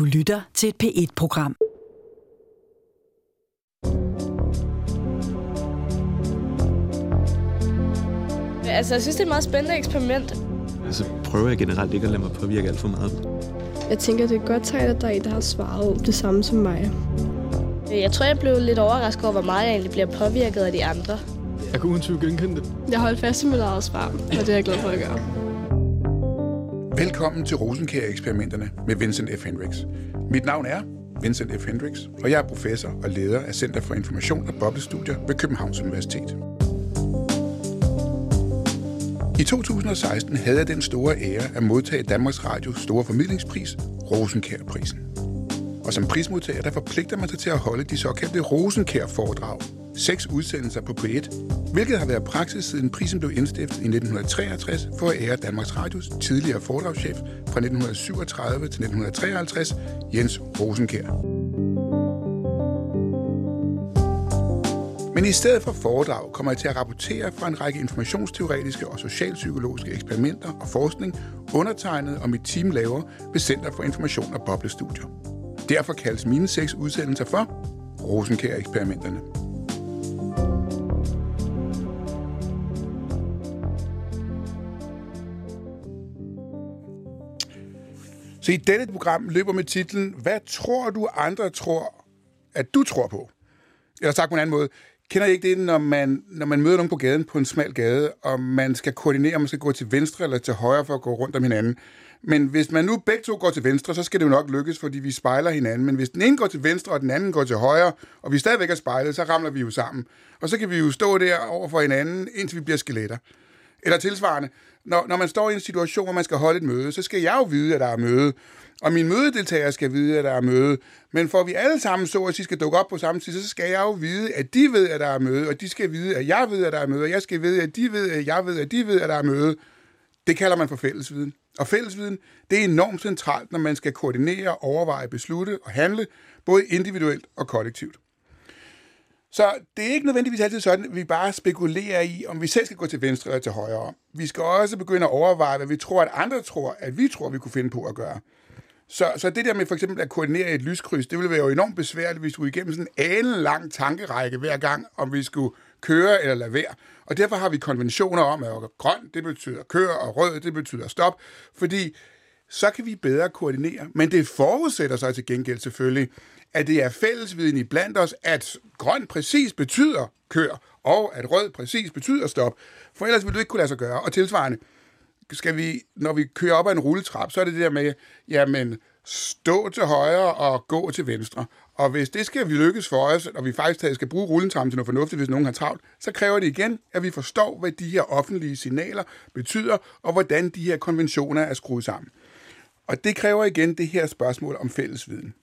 Du lytter til et P1-program. Altså, jeg synes, det er et meget spændende eksperiment. Altså prøver jeg generelt ikke at lade mig påvirke alt for meget. Jeg tænker, det er godt tegn, at der er en, der har svaret det samme som mig. Jeg tror, jeg blev lidt overrasket over, hvor meget jeg egentlig bliver påvirket af de andre. Jeg kunne uden tvivl genkende det. Jeg holdt fast i mit eget svar, og det er jeg glad for at gøre. Velkommen til Rosenkær-eksperimenterne med Vincent F. Hendricks. Mit navn er Vincent F. Hendricks, og jeg er professor og leder af Center for Information og Boblestudier ved Københavns Universitet. I 2016 havde jeg den store ære at modtage Danmarks Radios store formidlingspris, Rosenkær-prisen. Og som prismodtager, der forpligter man sig til at holde de såkaldte Rosenkær-foredrag. Seks udsendelser på P1, hvilket har været praksis siden prisen blev indstiftet i 1963 for at ære Danmarks Radios tidligere foredragschef fra 1937 til 1953, Jens Rosenkær. Men i stedet for foredrag kommer jeg til at rapportere fra en række informationsteoretiske og socialpsykologiske eksperimenter og forskning, undertegnet og mit team laver ved Center for Information og Boblestudier. Derfor kaldes mine seks udsendelser for Rosenkær-eksperimenterne. Så i dette program løber med titlen Hvad tror du andre tror, at du tror på? Eller sagt på en anden måde, kender I ikke det, når man, når man møder nogen på gaden på en smal gade, og man skal koordinere, om man skal gå til venstre eller til højre for at gå rundt om hinanden? Men hvis man nu begge to går til venstre, så skal det jo nok lykkes, fordi vi spejler hinanden. Men hvis den ene går til venstre, og den anden går til højre, og vi stadigvæk er spejlet, så ramler vi jo sammen. Og så kan vi jo stå der over for hinanden, indtil vi bliver skeletter. Eller tilsvarende, når, når man står i en situation, hvor man skal holde et møde, så skal jeg jo vide, at der er møde. Og min mødedeltager skal vide, at der er møde. Men for at vi alle sammen så, at de skal dukke op på samme tid, så skal jeg jo vide, at de ved, at der er møde, og de skal vide, at jeg ved, at der er møde, og jeg skal vide, at de ved, at jeg ved, at de ved, at der er møde. Det kalder man for fællesviden. Og fællesviden, det er enormt centralt, når man skal koordinere, overveje, beslutte og handle, både individuelt og kollektivt. Så det er ikke nødvendigvis altid sådan, at vi bare spekulerer i, om vi selv skal gå til venstre eller til højre. Vi skal også begynde at overveje, hvad vi tror, at andre tror, at vi tror, vi kunne finde på at gøre. Så, så det der med for eksempel at koordinere et lyskryds, det ville være jo enormt besværligt, hvis vi skulle igennem sådan en lang tankerække hver gang, om vi skulle køre eller lade være. Og derfor har vi konventioner om, at grøn, det betyder kør, og rød, det betyder stop, fordi så kan vi bedre koordinere. Men det forudsætter sig til gengæld selvfølgelig, at det er fællesviden i blandt os, at grøn præcis betyder kør, og at rød præcis betyder stop. For ellers ville du ikke kunne lade sig gøre. Og tilsvarende, skal vi, når vi kører op ad en rulletrap, så er det det der med, jamen, stå til højre og gå til venstre. Og hvis det skal vi lykkes for os, og vi faktisk skal bruge rulletrappen til noget fornuftigt, hvis nogen har travlt, så kræver det igen, at vi forstår, hvad de her offentlige signaler betyder, og hvordan de her konventioner er skruet sammen. Og det kræver igen det her spørgsmål om fællesviden.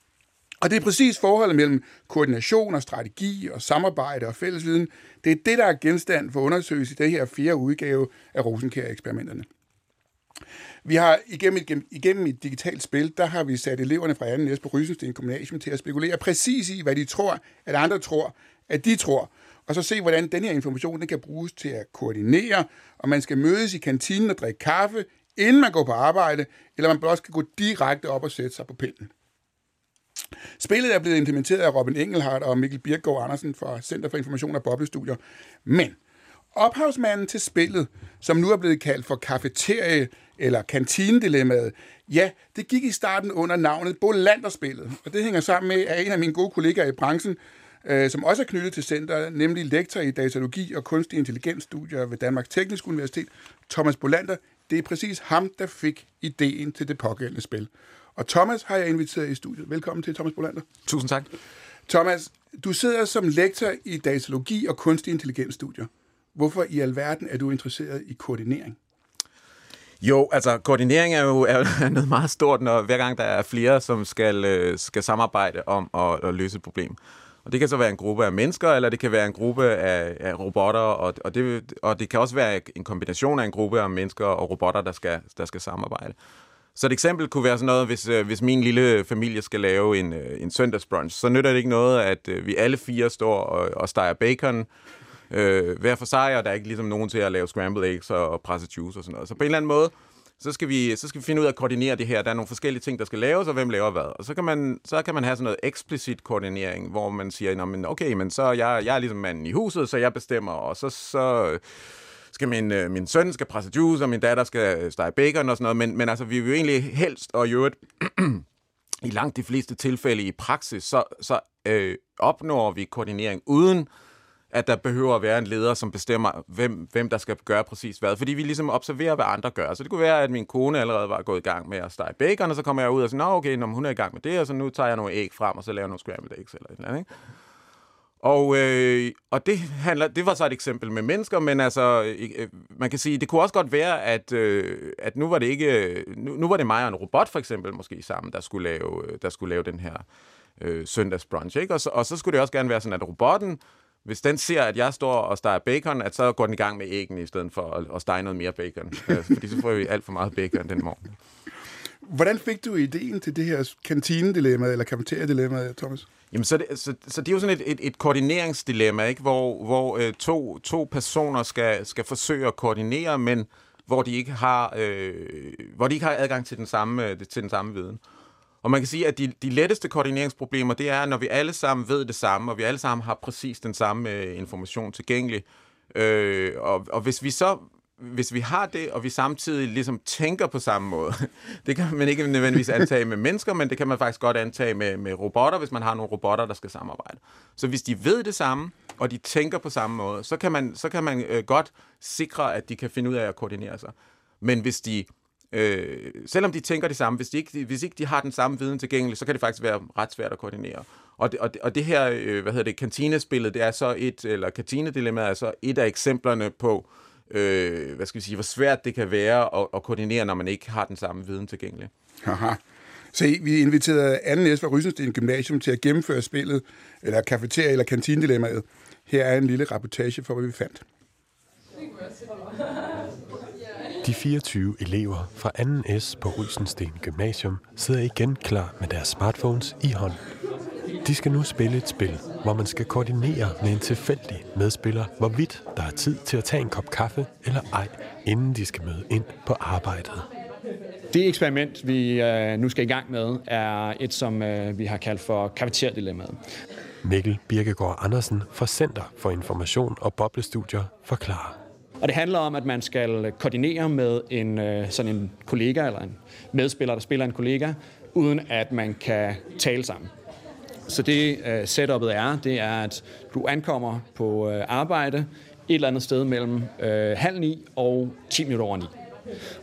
Og det er præcis forholdet mellem koordination og strategi og samarbejde og fællesviden. Det er det, der er genstand for undersøgelse i det her fjerde udgave af Rosenkær-eksperimenterne. Vi har igennem et, igennem et digitalt spil, der har vi sat eleverne fra 2. næste på Rysensten Gymnasium til at spekulere præcis i, hvad de tror, at andre tror, at de tror. Og så se, hvordan den her information den kan bruges til at koordinere, og man skal mødes i kantinen og drikke kaffe, inden man går på arbejde, eller man blot skal gå direkte op og sætte sig på pinden. Spillet er blevet implementeret af Robin Engelhardt og Mikkel Birkgaard Andersen fra Center for Information og Boblestudier. Men ophavsmanden til spillet, som nu er blevet kaldt for kafeterie eller kantinedilemmaet, ja, det gik i starten under navnet Bolanderspillet. Og det hænger sammen med, at en af mine gode kollegaer i branchen, øh, som også er knyttet til centret, nemlig lektor i datalogi og kunstig intelligensstudier ved Danmarks Tekniske Universitet, Thomas Bolander, det er præcis ham, der fik ideen til det pågældende spil. Og Thomas har jeg inviteret i studiet. Velkommen til, Thomas Bolander. Tusind tak. Thomas, du sidder som lektor i datalogi og kunstig intelligensstudier. Hvorfor i alverden er du interesseret i koordinering? Jo, altså koordinering er jo er noget meget stort, når hver gang der er flere, som skal, øh, skal samarbejde om at, at løse et problem. Og det kan så være en gruppe af mennesker, eller det kan være en gruppe af, af robotter, og, og, det, og det kan også være en kombination af en gruppe af mennesker og robotter, der skal, der skal samarbejde. Så et eksempel kunne være sådan noget, hvis, øh, hvis min lille familie skal lave en, øh, en søndagsbrunch, så nytter det ikke noget, at vi alle fire står og, og steger bacon øh, hver for sig, og der er ikke ligesom nogen til at lave scrambled eggs og, og presse juice og sådan noget. Så på en eller anden måde, så skal, vi, så skal vi finde ud af at koordinere det her. Der er nogle forskellige ting, der skal laves, og hvem laver hvad. Og så kan man, så kan man have sådan noget eksplicit koordinering, hvor man siger, men okay, men så jeg, jeg er ligesom manden i huset, så jeg bestemmer, og så, så skal min, øh, min søn skal presse juice, og min datter skal stege bacon og sådan noget. Men, men altså, vi vil jo egentlig helst, og i øvrigt, i langt de fleste tilfælde i praksis, så, så øh, opnår vi koordinering uden at der behøver at være en leder, som bestemmer, hvem, hvem der skal gøre præcis hvad. Fordi vi ligesom observerer, hvad andre gør. Så det kunne være, at min kone allerede var gået i gang med at stege bacon, og så kommer jeg ud og siger, nå okay, når hun er i gang med det, og så nu tager jeg nogle æg frem, og så laver jeg nogle scrambled eggs eller et eller andet. Ikke? Og, øh, og det, handler, det var så et eksempel med mennesker, men altså, øh, øh man kan sige, det kunne også godt være, at, øh, at nu var det ikke, øh, nu, nu var det mig og en robot for eksempel måske sammen, der skulle lave, øh, der skulle lave den her øh, søndagsbrunch, ikke? Og, så, og så skulle det også gerne være sådan, at robotten hvis den ser, at jeg står og steger bacon, at så går den i gang med æggene i stedet for at, at stege noget mere bacon. Altså, fordi så får vi alt for meget bacon den morgen. Hvordan fik du ideen til det her kantinedilemma, eller kafeteriadilemma, Thomas? Jamen, så, det, så, så det er jo sådan et, et, et koordineringsdilemma, ikke? hvor, hvor øh, to, to personer skal, skal forsøge at koordinere, men hvor de ikke har, øh, hvor de ikke har adgang til den samme, øh, til den samme viden. Og man kan sige, at de, de letteste koordineringsproblemer, det er, når vi alle sammen ved det samme, og vi alle sammen har præcis den samme øh, information tilgængelig. Øh, og, og hvis vi så hvis vi har det, og vi samtidig ligesom tænker på samme måde, det kan man ikke nødvendigvis antage med mennesker, men det kan man faktisk godt antage med, med robotter, hvis man har nogle robotter, der skal samarbejde. Så hvis de ved det samme, og de tænker på samme måde, så kan man, så kan man øh, godt sikre, at de kan finde ud af at koordinere sig. Men hvis de Øh, selvom de tænker det samme, hvis, de ikke, hvis ikke de har den samme viden tilgængelig, så kan det faktisk være ret svært at koordinere. Og det, og det, og det her, øh, hvad hedder det, kantinespillet, det er så et, eller kantinedilemmaet er så et af eksemplerne på, øh, hvad skal vi sige, hvor svært det kan være at, at koordinere, når man ikke har den samme viden tilgængelig. Aha. Se, vi inviterede Anne Næs fra Rysensten Gymnasium til at gennemføre spillet, eller kafeteria- eller kantinedilemmaet. Her er en lille rapportage for, hvad vi fandt. De 24 elever fra 2. S på Rysensten Gymnasium sidder igen klar med deres smartphones i hånden. De skal nu spille et spil, hvor man skal koordinere med en tilfældig medspiller, hvorvidt der er tid til at tage en kop kaffe eller ej, inden de skal møde ind på arbejdet. Det eksperiment, vi øh, nu skal i gang med, er et, som øh, vi har kaldt for kafeterdilemmaet. Mikkel Birkegaard Andersen fra Center for Information og Boblestudier forklarer. Og det handler om, at man skal koordinere med en, øh, sådan en kollega eller en medspiller, der spiller en kollega, uden at man kan tale sammen. Så det uh, setupet er, det er, at du ankommer på uh, arbejde et eller andet sted mellem uh, halv ni og 10 minutter over ni.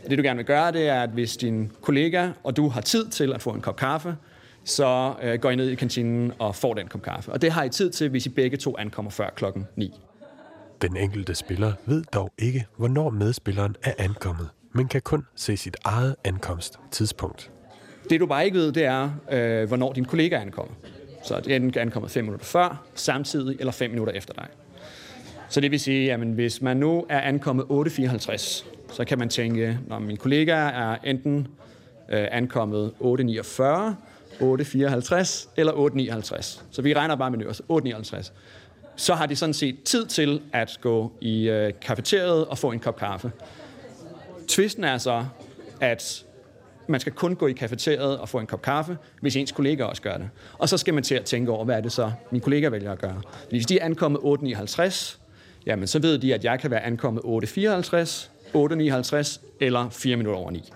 Og det du gerne vil gøre, det er, at hvis din kollega og du har tid til at få en kop kaffe, så uh, går I ned i kantinen og får den kop kaffe. Og det har I tid til, hvis I begge to ankommer før klokken 9. Den enkelte spiller ved dog ikke, hvornår medspilleren er ankommet, men kan kun se sit eget ankomsttidspunkt. Det du bare ikke ved, det er, øh, hvornår din kollega er ankommet. Så det er enten ankommet 5 minutter før, samtidig eller 5 minutter efter dig. Så det vil sige, at hvis man nu er ankommet 8.54, så kan man tænke, når min kollega er enten øh, ankommet 8.49, 8.54 eller 8.59. Så vi regner bare med 8.59 så har de sådan set tid til at gå i øh, kafeteriet og få en kop kaffe. Tvisten er så, at man skal kun gå i kafeteriet og få en kop kaffe, hvis ens kollega også gør det. Og så skal man til at tænke over, hvad er det så, min kollega vælger at gøre. Hvis de er ankommet 8.59, jamen så ved de, at jeg kan være ankommet 8.54, 8.59 eller 4 minutter over 9.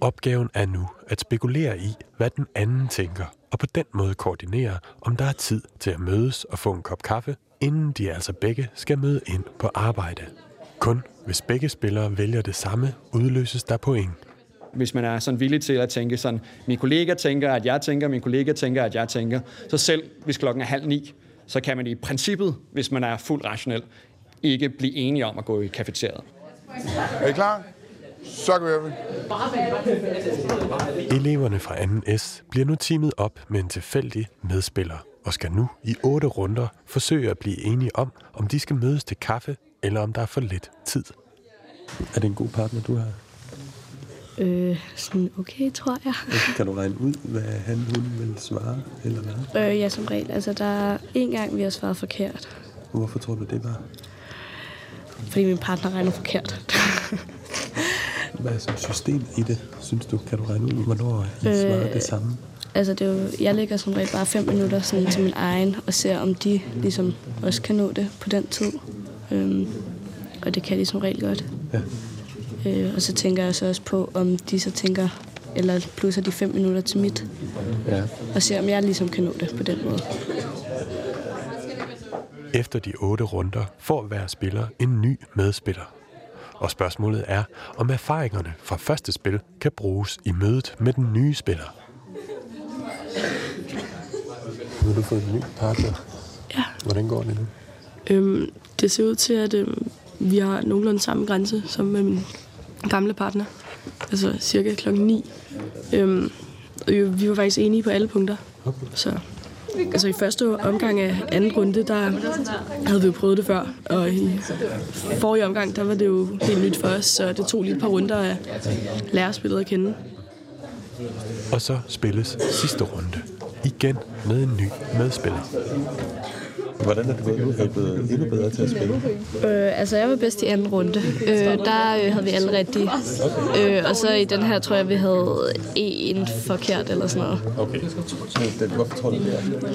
Opgaven er nu at spekulere i, hvad den anden tænker, og på den måde koordinere, om der er tid til at mødes og få en kop kaffe, inden de altså begge skal møde ind på arbejde. Kun hvis begge spillere vælger det samme, udløses der point. Hvis man er sådan villig til at tænke sådan, min kollega tænker, at jeg tænker, min kollega tænker, at jeg tænker, så selv hvis klokken er halv ni, så kan man i princippet, hvis man er fuldt rationel, ikke blive enige om at gå i kafeteriet. Er I klar? Så gør vi. Eleverne fra 2. S bliver nu teamet op med en tilfældig medspiller og skal nu i otte runder forsøge at blive enige om, om de skal mødes til kaffe, eller om der er for lidt tid. Er det en god partner, du har? Øh, sådan okay, tror jeg. Kan du regne ud, hvad han hun vil svare, eller hvad? Øh, ja, som regel. Altså, der er en gang, vi har svaret forkert. Hvorfor tror du, det var? Fordi min partner regner forkert. hvad er så systemet i det, synes du? Kan du regne ud, hvornår I øh, svarer det samme? Altså, det er jo, jeg lægger som regel bare fem minutter sådan, til min egen, og ser, om de ligesom også kan nå det på den tid. Øhm, og det kan de som regel godt. Ja. Øh, og så tænker jeg så også på, om de så tænker, eller plusser de fem minutter til mit, ja. og ser, om jeg ligesom kan nå det på den måde. Efter de otte runder får hver spiller en ny medspiller. Og spørgsmålet er, om erfaringerne fra første spil kan bruges i mødet med den nye spiller. Nu har du fået en ny partner. Ja. Hvordan går det nu? Øhm, det ser ud til, at øhm, vi har nogenlunde samme grænse som med min gamle partner. Altså cirka klokken 9. Øhm, vi var faktisk enige på alle punkter. Okay. Så altså i første omgang af anden runde, der havde vi jo prøvet det før. Og i forrige omgang, der var det jo helt nyt for os, så det tog lige et par runder at lære spillet at kende. Og så spilles sidste runde. Igen med en ny medspiller. Hvordan er du blevet, er blevet endnu bedre til at spille? Øh, altså, jeg var bedst i anden runde. Øh, der øh, havde vi alle rigtige. Øh, og så i den her, tror jeg, vi havde en forkert eller sådan noget. Okay. Den, hvorfor tror du det er?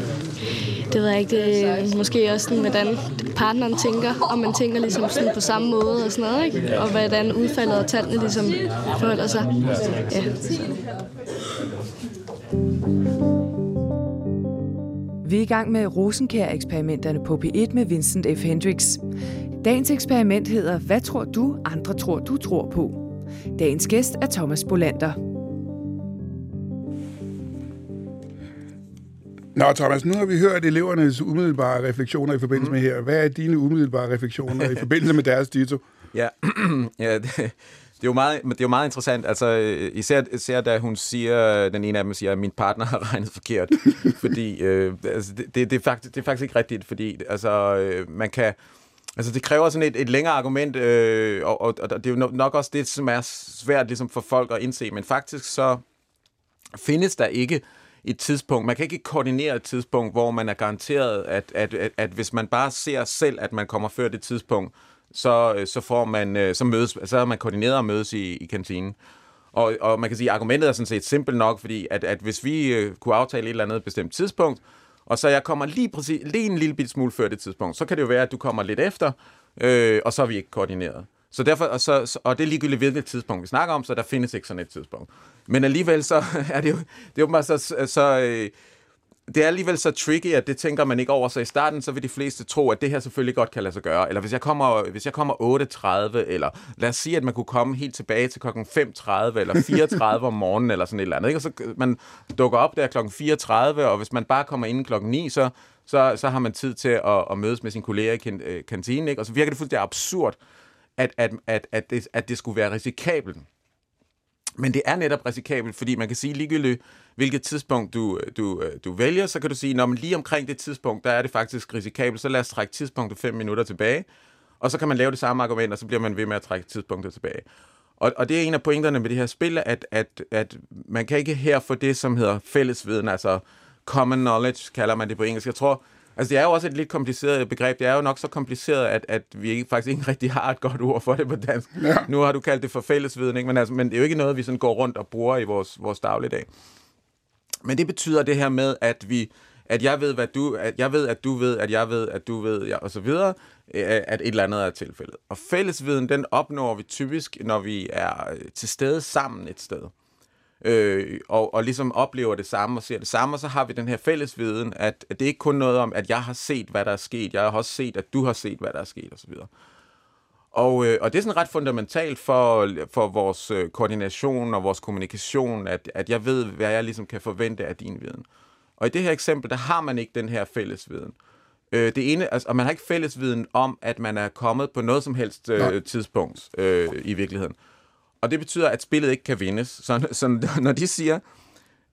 Det ved jeg ikke. Det er måske også sådan, hvordan partneren tænker, om man tænker ligesom sådan på samme måde og sådan noget, ikke? Og hvordan udfaldet og tallene ligesom forholder sig. Ja. Vi er i gang med Rosenkær-eksperimenterne på P1 med Vincent F. Hendricks. Dagens eksperiment hedder Hvad tror du, andre tror du tror på? Dagens gæst er Thomas Bolander. Nå, Thomas, nu har vi hørt elevernes umiddelbare refleksioner i forbindelse med her. Hvad er dine umiddelbare refleksioner i forbindelse med deres dito? Ja, ja det, det er jo meget, det er jo meget interessant, altså øh, især, især da hun siger, den ene af dem siger, at min partner har regnet forkert, fordi øh, altså, det, det, det, er faktisk, det er faktisk ikke rigtigt, fordi altså, øh, man kan, altså det kræver sådan et, et længere argument, øh, og, og, og det er jo nok også det, som er svært ligesom for folk at indse, men faktisk så findes der ikke et tidspunkt, man kan ikke koordinere et tidspunkt, hvor man er garanteret, at, at, at, at hvis man bare ser selv, at man kommer før det tidspunkt, så, øh, så får man, øh, så mødes, så er man koordineret og mødes i, i kantinen. Og, og man kan sige, at argumentet er sådan set simpelt nok, fordi at, at hvis vi øh, kunne aftale et eller andet bestemt tidspunkt, og så jeg kommer lige, præcis, lige en lille bit smule før det tidspunkt, så kan det jo være, at du kommer lidt efter, øh, og så er vi ikke koordineret. Så derfor, og, så, og det er ligegyldigt, hvilket tidspunkt vi snakker om, så der findes ikke sådan et tidspunkt. Men alligevel så er det jo, det er jo bare så, så øh, det er alligevel så tricky, at det tænker man ikke over. Så i starten, så vil de fleste tro, at det her selvfølgelig godt kan lade sig gøre. Eller hvis jeg kommer, hvis jeg kommer 8.30, eller lad os sige, at man kunne komme helt tilbage til klokken 5.30 eller 34 om morgenen, eller sådan et eller andet. Ikke? Og så man dukker op der klokken 34, og hvis man bare kommer inden klokken 9, så, så, så har man tid til at, at mødes med sin kollega i øh, kantinen. Ikke? Og så virker det fuldstændig absurd, at, at, at, at, det, at det skulle være risikabelt. Men det er netop risikabelt, fordi man kan sige ligegyldigt, hvilket tidspunkt du, du, du vælger, så kan du sige, når lige omkring det tidspunkt, der er det faktisk risikabelt, så lad os trække tidspunktet 5 minutter tilbage, og så kan man lave det samme argument, og så bliver man ved med at trække tidspunktet tilbage. Og, og det er en af pointerne med det her spil, at, at, at man kan ikke her få det, som hedder fællesviden, altså common knowledge, kalder man det på engelsk. Jeg tror, Altså, det er jo også et lidt kompliceret begreb. Det er jo nok så kompliceret, at, at vi ikke, faktisk ikke rigtig har et godt ord for det på dansk. Ja. Nu har du kaldt det for fællesviden, ikke? Men, altså, men det er jo ikke noget, vi sådan går rundt og bruger i vores, vores dagligdag. Men det betyder det her med, at vi at jeg ved, hvad du, at jeg ved, at du ved, at jeg ved, at du ved, ja, og så videre, at et eller andet er tilfældet. Og fællesviden, den opnår vi typisk, når vi er til stede sammen et sted øh, og, og ligesom oplever det samme og ser det samme, og så har vi den her fælles viden, at, at det er ikke kun noget om, at jeg har set, hvad der er sket, jeg har også set, at du har set, hvad der er sket, osv. Og, øh, og det er sådan ret fundamentalt for, for vores øh, koordination og vores kommunikation, at, at jeg ved, hvad jeg ligesom kan forvente af din viden. Og i det her eksempel, der har man ikke den her fælles viden. Øh, det ene, altså, og man har ikke fælles viden om, at man er kommet på noget som helst øh, tidspunkt øh, i virkeligheden. Og det betyder, at spillet ikke kan vindes. Så, så når de siger,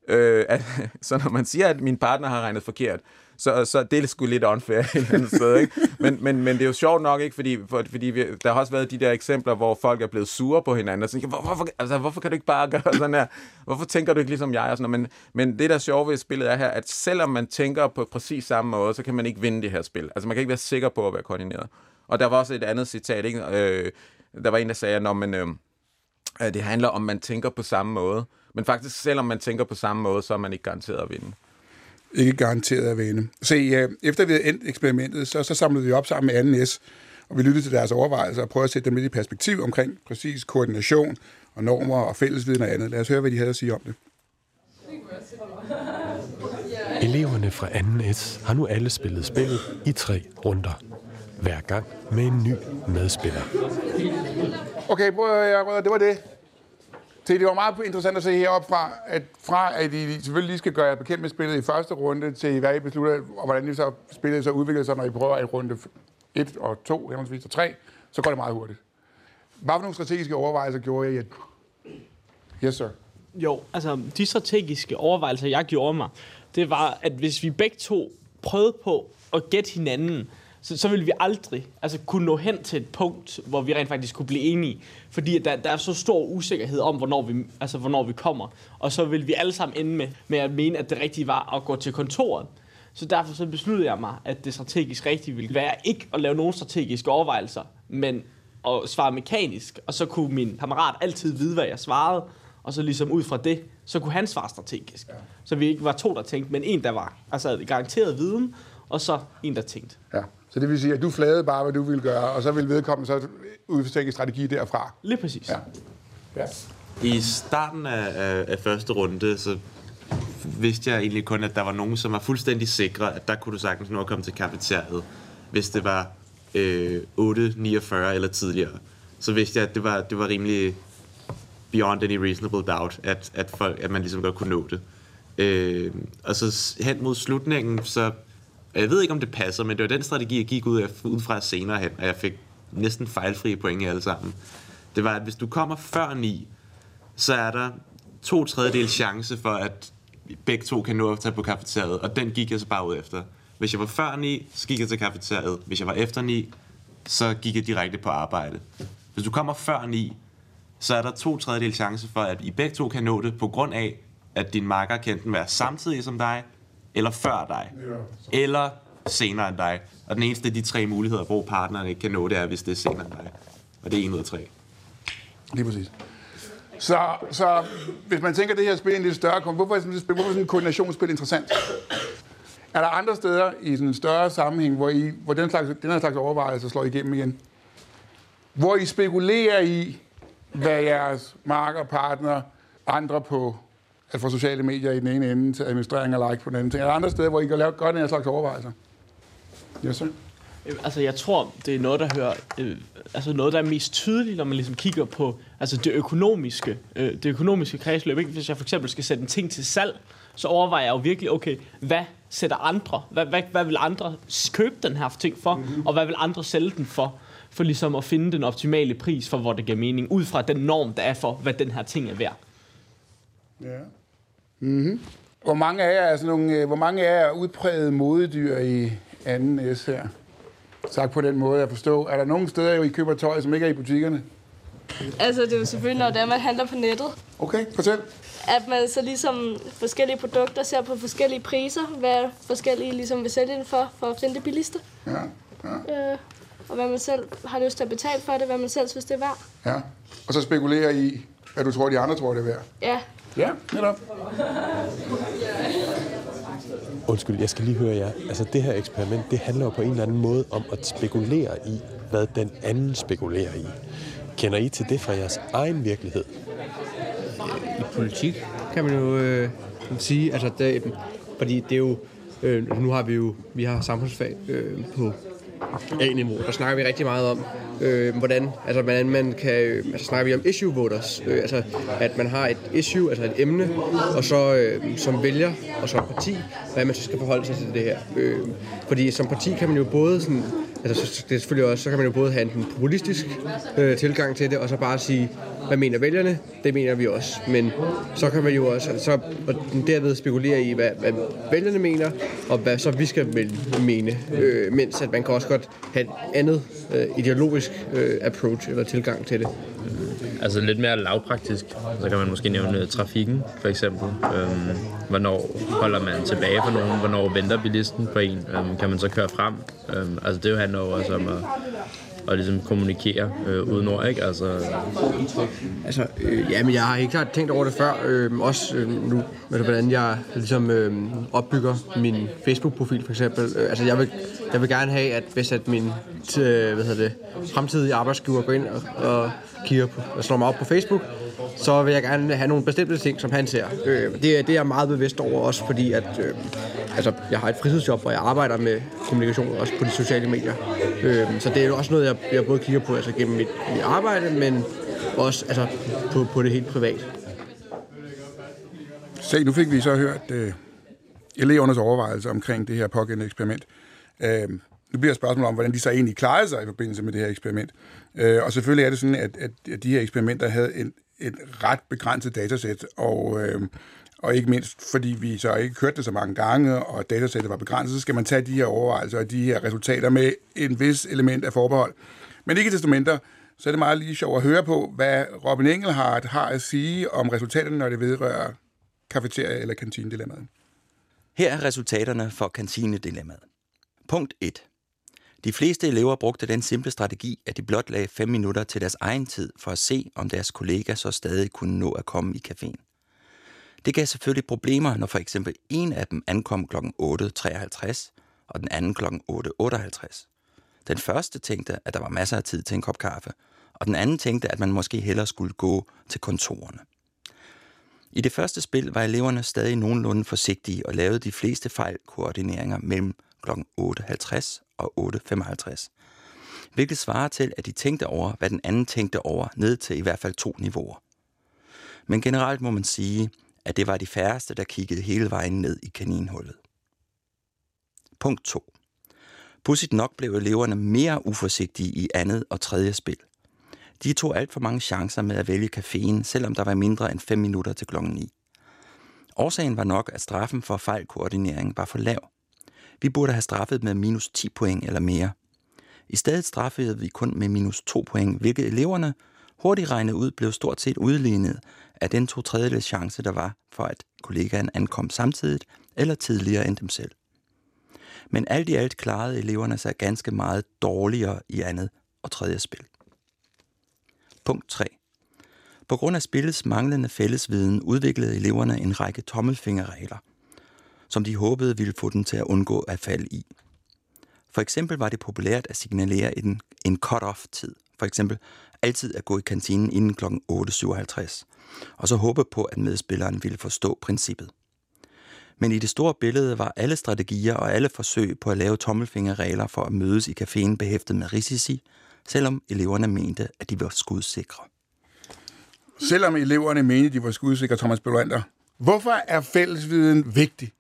øh, at, så når man siger, at min partner har regnet forkert, så, så det er sgu lidt unfair et eller andet sted. Ikke? Men, men, men det er jo sjovt nok, ikke? fordi, for, fordi vi, der har også været de der eksempler, hvor folk er blevet sure på hinanden, og siger, hvor, hvorfor, altså, hvorfor kan du ikke bare gøre sådan her? Hvorfor tænker du ikke ligesom jeg? Og sådan men, men det, der er sjovt ved spillet er her, at selvom man tænker på præcis samme måde, så kan man ikke vinde det her spil. Altså man kan ikke være sikker på at være koordineret. Og der var også et andet citat, ikke? Øh, der var en, der sagde, når man... Øh, det handler om, man tænker på samme måde. Men faktisk, selvom man tænker på samme måde, så er man ikke garanteret at vinde. Ikke garanteret at vinde. Se, efter vi havde endt eksperimentet, så, så samlede vi op sammen med 2S, og vi lyttede til deres overvejelser og prøvede at sætte dem lidt i perspektiv omkring præcis koordination og normer og fællesviden og andet. Lad os høre, hvad de havde at sige om det. Eleverne fra 2S har nu alle spillet spillet i tre runder. Hver gang med en ny medspiller. Okay, prøv at det var det. Se, det var meget interessant at se heroppe fra, at fra at I selvfølgelig lige skal gøre jer bekendt med spillet i første runde, til hvad I beslutter, og hvordan I så spillet så udvikler sig, når I prøver i runde 1 og 2, henholdsvis og 3, så går det meget hurtigt. Hvad for nogle strategiske overvejelser gjorde I? Yes, sir. Jo, altså de strategiske overvejelser, jeg gjorde mig, det var, at hvis vi begge to prøvede på at gætte hinanden, så, så ville vi aldrig altså, kunne nå hen til et punkt, hvor vi rent faktisk kunne blive enige. Fordi der, der er så stor usikkerhed om, hvornår vi, altså, hvornår vi kommer. Og så vil vi alle sammen ende med, med at mene, at det rigtige var at gå til kontoret. Så derfor så besluttede jeg mig, at det strategisk rigtige ville være ikke at lave nogen strategiske overvejelser, men at svare mekanisk. Og så kunne min kammerat altid vide, hvad jeg svarede. Og så ligesom ud fra det, så kunne han svare strategisk. Ja. Så vi ikke var to, der tænkte, men en, der var altså garanteret viden, og så en, der tænkte. Ja. Så det vil sige, at du flagede bare, hvad du ville gøre, og så vil vedkommende så udforstænke strategi derfra. Lige præcis. Ja. ja. I starten af, af, af første runde, så vidste jeg egentlig kun, at der var nogen, som var fuldstændig sikre, at der kunne du sagtens nå at komme til kafeteriet, hvis det var øh, 8.49 eller tidligere. Så vidste jeg, at det var, det var rimelig beyond any reasonable doubt, at, at, folk, at man ligesom godt kunne nå det. Øh, og så hen mod slutningen, så jeg ved ikke, om det passer, men det var den strategi, jeg gik ud, af, ud fra senere hen, og jeg fik næsten fejlfrie point i alle sammen. Det var, at hvis du kommer før 9, så er der to tredjedel chance for, at begge to kan nå at tage på kafeteriet, og den gik jeg så bare ud efter. Hvis jeg var før 9, så gik jeg til kafeteriet. Hvis jeg var efter 9, så gik jeg direkte på arbejde. Hvis du kommer før 9, så er der to tredjedel chance for, at I begge to kan nå det, på grund af, at din makker kan enten være samtidig som dig, eller før dig, eller senere end dig. Og den eneste af de tre muligheder, hvor partneren ikke kan nå det, er, hvis det er senere end dig. Og det er en ud af tre. Lige præcis. Så, så hvis man tænker, at det her spil er en lidt større, hvorfor er sådan hvorfor er sådan et koordinationsspil interessant? Er der andre steder i sådan en større sammenhæng, hvor, I, hvor den, slags, den her slags overvejelser slår igennem igen? Hvor I spekulerer i, hvad jeres marker, partner, andre på at få sociale medier i den ene ende til administrering og like på den anden ting. Er der andre steder, hvor I kan lave godt den her slags overvejelser? Yes, sir. Altså, jeg tror, det er noget, der hører, øh, altså noget, der er mest tydeligt, når man ligesom kigger på altså det økonomiske, øh, det økonomiske kredsløb. Ikke? Hvis jeg for eksempel skal sætte en ting til salg, så overvejer jeg jo virkelig, okay, hvad sætter andre? Hvad, hvad, hvad vil andre købe den her ting for? Mm-hmm. Og hvad vil andre sælge den for? For ligesom at finde den optimale pris for, hvor det giver mening, ud fra den norm, der er for, hvad den her ting er værd. Ja. Mm-hmm. Hvor mange af jer er sådan nogle, øh, hvor mange af jer er udpræget modedyr i anden S her? Sagt på den måde at forstå. Er der nogle steder, hvor I køber tøj, som ikke er i butikkerne? Altså, det er jo selvfølgelig, når det er, man handler på nettet. Okay, fortæl. At man så ligesom forskellige produkter ser på forskellige priser, hvad forskellige ligesom vil sælge den for, for at finde det billigste. Ja, ja. Øh, og hvad man selv har lyst til at betale for det, hvad man selv synes, det er værd. Ja, og så spekulerer I, hvad du tror, de andre tror, det er værd. Ja. Ja, netop. Undskyld, jeg skal lige høre jer. Altså, det her eksperiment, det handler jo på en eller anden måde om at spekulere i, hvad den anden spekulerer i. Kender I til det fra jeres egen virkelighed? I politik kan man jo øh, sige, altså, det, fordi det er jo, øh, nu har vi jo, vi har samfundsfag øh, på A-niveau. Der snakker vi rigtig meget om, øh, hvordan, altså, hvordan man kan, øh, altså snakker vi om issue voters, øh, altså at man har et issue, altså et emne, og så øh, som vælger og som parti, hvad man så skal forholde sig til det her. Øh, fordi som parti kan man jo både sådan, altså det er selvfølgelig også, så kan man jo både have en populistisk øh, tilgang til det, og så bare sige, hvad mener vælgerne? Det mener vi også. Men så kan man jo også altså, så, og derved spekulere i, hvad, hvad vælgerne mener, og hvad så vi skal mene. Øh, mens at man kan også godt have et andet øh, ideologisk øh, approach eller tilgang til det. Altså lidt mere lavpraktisk, så kan man måske nævne trafikken, for eksempel. Øhm, hvornår holder man tilbage for nogen? Hvornår venter bilisten på en? Øhm, kan man så køre frem? Øhm, altså det handler jo også om at og ligesom kommunikere øh, uden ord, ikke? Altså, Altså, øh, ja, men jeg har helt klart tænkt over det før. Øh, også øh, nu, med hvordan jeg ligesom øh, opbygger min Facebook-profil, for eksempel. Øh, altså, jeg vil, jeg vil gerne have, at hvis at min t- øh, hvad hedder det, fremtidige arbejdsgiver går ind og, og kigger på, og slår mig op på Facebook, så vil jeg gerne have nogle bestemte ting, som han ser. Øh, det, det er jeg meget bevidst over også, fordi at, øh, altså, jeg har et fritidsjob, hvor jeg arbejder med kommunikation også på de sociale medier. Øh, så det er jo også noget, jeg, jeg både kigger på altså, gennem mit, mit arbejde, men også altså, på, på det helt privat. Se, nu fik vi så hørt øh, elevernes overvejelser omkring det her pågældende eksperiment. Øh, nu bliver spørgsmålet om, hvordan de så egentlig klarede sig i forbindelse med det her eksperiment. Øh, og selvfølgelig er det sådan, at, at, at de her eksperimenter havde en, et ret begrænset datasæt, og, øh, og ikke mindst, fordi vi så ikke kørte det så mange gange, og datasættet var begrænset, så skal man tage de her overvejelser og de her resultater med en vis element af forbehold. Men ikke desto mindre, så er det meget lige sjovt at høre på, hvad Robin Engelhardt har at sige om resultaterne, når det vedrører kafeteria- eller kantinedilemmaet. Her er resultaterne for kantinedilemmaet. Punkt 1. De fleste elever brugte den simple strategi, at de blot lagde 5 minutter til deres egen tid for at se, om deres kollega så stadig kunne nå at komme i caféen. Det gav selvfølgelig problemer, når for eksempel en af dem ankom kl. 8.53 og den anden kl. 8.58. Den første tænkte, at der var masser af tid til en kop kaffe, og den anden tænkte, at man måske hellere skulle gå til kontorerne. I det første spil var eleverne stadig nogenlunde forsigtige og lavede de fleste fejlkoordineringer mellem kl. 8.50 og 8.55. Hvilket svarer til, at de tænkte over, hvad den anden tænkte over, ned til i hvert fald to niveauer. Men generelt må man sige, at det var de færreste, der kiggede hele vejen ned i kaninhullet. Punkt 2. Pudsigt nok blev eleverne mere uforsigtige i andet og tredje spil. De tog alt for mange chancer med at vælge caféen, selvom der var mindre end 5 minutter til klokken 9. Årsagen var nok, at straffen for fejlkoordinering var for lav. Vi burde have straffet med minus 10 point eller mere. I stedet straffede vi kun med minus 2 point, hvilket eleverne hurtigt regnet ud blev stort set udlignet af den to tredjedel chance, der var for, at kollegaen ankom samtidig eller tidligere end dem selv. Men alt i alt klarede eleverne sig ganske meget dårligere i andet og tredje spil. Punkt 3. På grund af spillets manglende fællesviden udviklede eleverne en række tommelfingerregler, som de håbede ville få den til at undgå at falde i. For eksempel var det populært at signalere en, en cut-off-tid. For eksempel altid at gå i kantinen inden kl. 8.57, og så håbe på, at medspilleren ville forstå princippet. Men i det store billede var alle strategier og alle forsøg på at lave tommelfingerregler for at mødes i caféen behæftet med risici, selvom eleverne mente, at de var skudsikre. Selvom eleverne mente, de var skudsikre, Thomas Belander, hvorfor er fællesviden vigtig?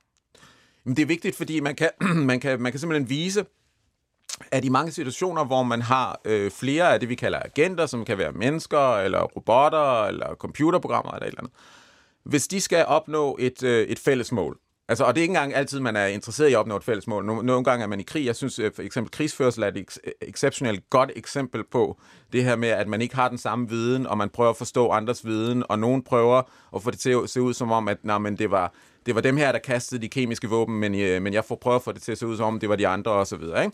Men det er vigtigt, fordi man kan, man kan, man kan simpelthen vise, at i mange situationer, hvor man har øh, flere af det, vi kalder agenter, som kan være mennesker, eller robotter, eller computerprogrammer, eller et eller andet, hvis de skal opnå et, øh, et fælles mål, Altså, og det er ikke engang altid, man er interesseret i at opnå et fælles mål. Nogle, nogle gange er man i krig. Jeg synes, øh, for eksempel krigsførsel er et eks- exceptionelt godt eksempel på det her med, at man ikke har den samme viden, og man prøver at forstå andres viden, og nogen prøver at få det til at se ud som om, at nej, men det, var, det var dem her, der kastede de kemiske våben, men, øh, men jeg får prøve at få det til at se ud som om, det var de andre osv., ikke?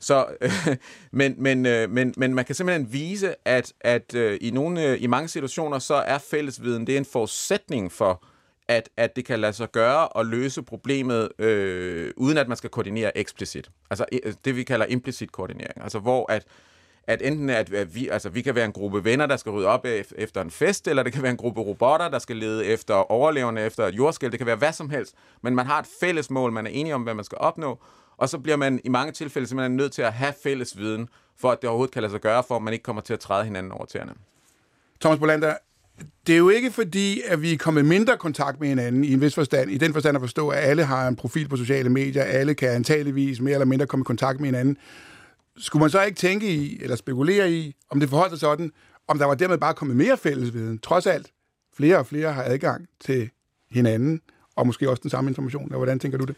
Så, øh, men, men, øh, men, men man kan simpelthen vise, at, at øh, i, nogle, øh, i mange situationer, så er fællesviden, det er en forudsætning for, at, at det kan lade sig gøre at løse problemet, øh, uden at man skal koordinere eksplicit. Altså øh, det, vi kalder implicit koordinering. Altså hvor at, at enten at, at vi, altså, vi kan være en gruppe venner, der skal rydde op efter en fest, eller det kan være en gruppe robotter, der skal lede efter overlevende, efter et jordskæld. Det kan være hvad som helst. Men man har et fælles mål, man er enige om, hvad man skal opnå, og så bliver man i mange tilfælde simpelthen nødt til at have fælles viden, for at det overhovedet kan lade sig gøre, for at man ikke kommer til at træde hinanden over tæerne. Thomas Bolander, det er jo ikke fordi, at vi er kommet mindre kontakt med hinanden i en vis forstand, i den forstand at forstå, at alle har en profil på sociale medier, alle kan antageligvis mere eller mindre komme i kontakt med hinanden. Skulle man så ikke tænke i, eller spekulere i, om det forholder sig sådan, om der var dermed bare kommet mere fællesviden? Trods alt, flere og flere har adgang til hinanden, og måske også den samme information. Hvordan tænker du det?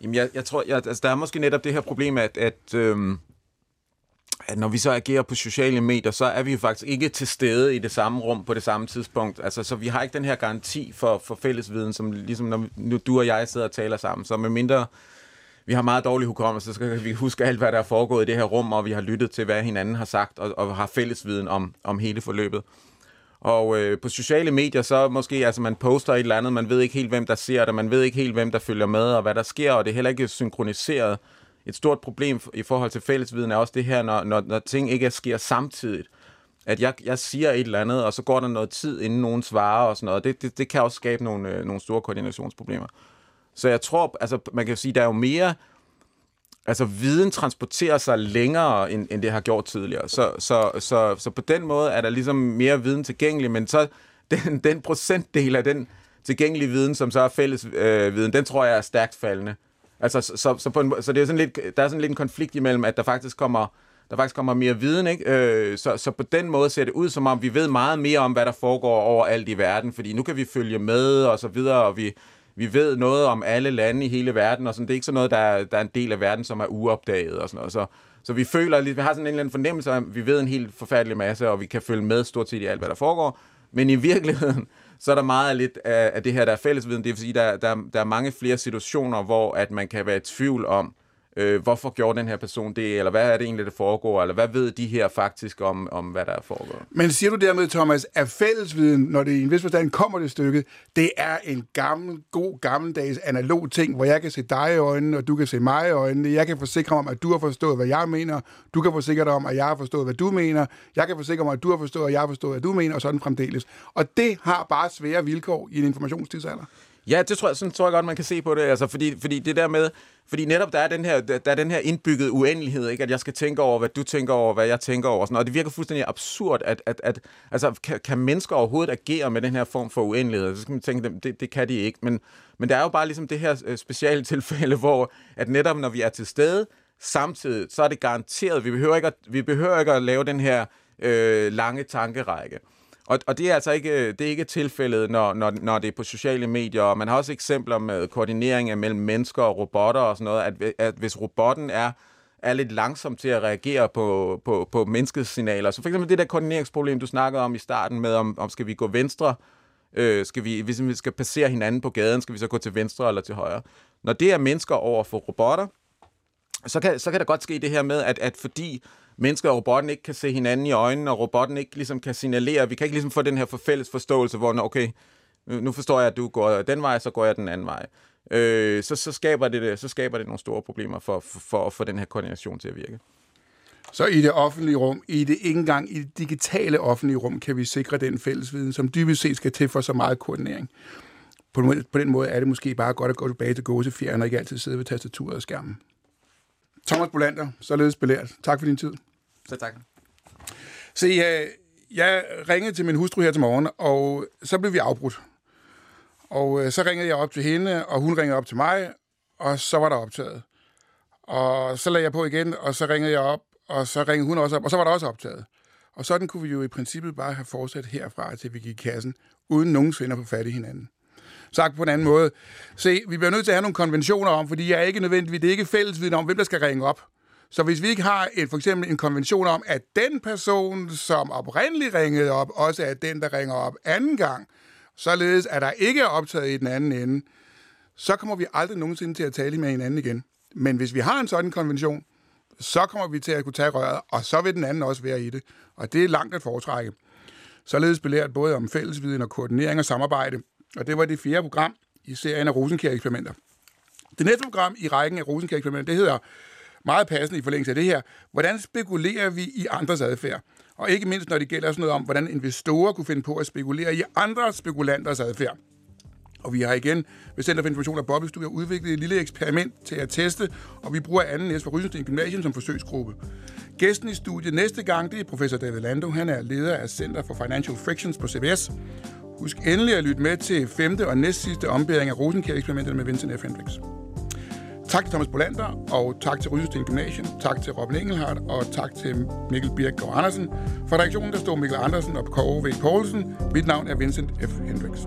Jamen, jeg, jeg tror, jeg, altså, der er måske netop det her problem, at, at øhm, at når vi så agerer på sociale medier, så er vi jo faktisk ikke til stede i det samme rum på det samme tidspunkt. Altså, så vi har ikke den her garanti for, for fællesviden, som ligesom når nu du og jeg sidder og taler sammen. Så med mindre vi har meget dårlig hukommelse, så kan vi huske alt, hvad der er foregået i det her rum, og vi har lyttet til, hvad hinanden har sagt, og, og har fælles viden om, om hele forløbet. Og øh, på sociale medier, så måske, altså man poster et eller andet, man ved ikke helt, hvem der ser det, man ved ikke helt, hvem der følger med, og hvad der sker, og det er heller ikke synkroniseret. Et stort problem i forhold til fællesviden er også det her, når, når, når ting ikke sker samtidigt. At jeg, jeg siger et eller andet, og så går der noget tid, inden nogen svarer og sådan noget. Det, det, det kan også skabe nogle, øh, nogle store koordinationsproblemer. Så jeg tror, altså man kan sige, der er jo mere altså viden transporterer sig længere, end, end det har gjort tidligere. Så, så, så, så på den måde er der ligesom mere viden tilgængelig, men så den, den procentdel af den tilgængelige viden, som så er fælles øh, viden, den tror jeg er stærkt faldende. Altså, så, så, på en, så det er sådan lidt, der er sådan lidt en konflikt imellem, at der faktisk kommer, der faktisk kommer mere viden, ikke? Øh, så, så på den måde ser det ud, som om vi ved meget mere om, hvad der foregår overalt i verden, fordi nu kan vi følge med og så videre, og vi, vi ved noget om alle lande i hele verden, og sådan, det er ikke sådan noget, der er, der er en del af verden, som er uopdaget og sådan noget. Så, så vi føler, vi har sådan en eller anden fornemmelse af, at vi ved en helt forfærdelig masse, og vi kan følge med stort set i alt, hvad der foregår. Men i virkeligheden, så er der meget lidt af, af det her, der er fællesviden. Det vil sige, der, der, der er mange flere situationer, hvor at man kan være i tvivl om, øh, hvorfor gjorde den her person det, eller hvad er det egentlig, der foregår, eller hvad ved de her faktisk om, om hvad der er foregået. Men siger du dermed, Thomas, at fællesviden, når det i en vis forstand kommer det stykke, det er en gammel, god, gammeldags analog ting, hvor jeg kan se dig i øjnene, og du kan se mig i øjnene. Jeg kan forsikre om, at du har forstået, hvad jeg mener. Du kan forsikre dig om, at jeg har forstået, hvad du mener. Jeg kan forsikre mig, at du har forstået, at jeg har forstået, hvad du mener, og sådan fremdeles. Og det har bare svære vilkår i en informationstidsalder. Ja, det tror jeg, sådan tror jeg godt, man kan se på det. Altså, fordi, fordi det der med, fordi netop der er den her, der er den her indbygget uendelighed, ikke? at jeg skal tænke over, hvad du tænker over, hvad jeg tænker over. Sådan, og det virker fuldstændig absurd, at, at, at altså, kan, kan mennesker overhovedet agere med den her form for uendelighed? Så skal man tænke, det, det kan de ikke. Men, men der er jo bare ligesom det her øh, speciale tilfælde, hvor at netop når vi er til stede, samtidig, så er det garanteret, vi behøver ikke at, vi behøver ikke at lave den her øh, lange tankerække. Og, og det er altså ikke, øh, det er ikke tilfældet, når, når, når det er på sociale medier. Og man har også eksempler med koordinering mellem mennesker og robotter og sådan noget, at, at hvis robotten er er lidt langsom til at reagere på, på, på menneskets signaler. Så for eksempel det der koordineringsproblem, du snakkede om i starten med, om, om skal vi gå venstre, øh, skal vi, hvis vi skal passere hinanden på gaden, skal vi så gå til venstre eller til højre. Når det er mennesker over for robotter, så kan, så kan der godt ske det her med, at, at fordi mennesker og robotten ikke kan se hinanden i øjnene, og robotten ikke ligesom kan signalere. Vi kan ikke ligesom få den her for fælles forståelse, hvor okay, nu forstår jeg, at du går den vej, så går jeg den anden vej. Øh, så, så, skaber det, så skaber det nogle store problemer for, for, for at få den her koordination til at virke. Så i det offentlige rum, i det ikke engang i det digitale offentlige rum, kan vi sikre den fælles viden, som dybest set skal til for så meget koordinering. På, på den måde er det måske bare godt at gå tilbage til gåsefjern og ikke altid sidde ved tastaturet og skærmen. Thomas Bolander, således belært. Tak for din tid. Så tak. Se, jeg, jeg ringede til min hustru her til morgen, og så blev vi afbrudt. Og øh, så ringede jeg op til hende, og hun ringede op til mig, og så var der optaget. Og så lagde jeg på igen, og så ringede jeg op, og så ringede hun også op, og så var der også optaget. Og sådan kunne vi jo i princippet bare have fortsat herfra, til vi gik i kassen, uden nogensinde at få fat i hinanden. Sagt på en anden måde. Se, vi bliver nødt til at have nogle konventioner om, fordi jeg er ikke nødvendigvis, det er ikke fællesviden om, hvem der skal ringe op. Så hvis vi ikke har et, for eksempel en konvention om, at den person, som oprindeligt ringede op, også er den, der ringer op anden gang, således at der ikke er optaget i den anden ende, så kommer vi aldrig nogensinde til at tale med hinanden igen. Men hvis vi har en sådan konvention, så kommer vi til at kunne tage røret, og så vil den anden også være i det. Og det er langt at foretrække. Således belært både om fællesviden og koordinering og samarbejde, og det var det fjerde program i serien af Rosenkjær-eksperimenter. Det næste program i rækken af Rosenkjær-eksperimenter, det hedder meget passende i forlængelse af det her, hvordan spekulerer vi i andres adfærd? Og ikke mindst, når det gælder sådan noget om, hvordan investorer kunne finde på at spekulere i andre spekulanters adfærd. Og vi har igen ved Center for Information og har udviklet et lille eksperiment til at teste, og vi bruger anden næst fra Rysensten Gymnasium som forsøgsgruppe. Gæsten i studiet næste gang, det er professor David Lando. Han er leder af Center for Financial Frictions på CBS. Husk endelig at lytte med til femte og næstsidste ombæring af Rosenkjær-eksperimentet med Vincent F. Hendricks. Tak til Thomas Bolander, og tak til Rysensten Gymnasium, tak til Robin Engelhardt, og tak til Mikkel Birk Andersen. For redaktionen der står Mikkel Andersen og Kåre V. Poulsen. Mit navn er Vincent F. Hendricks.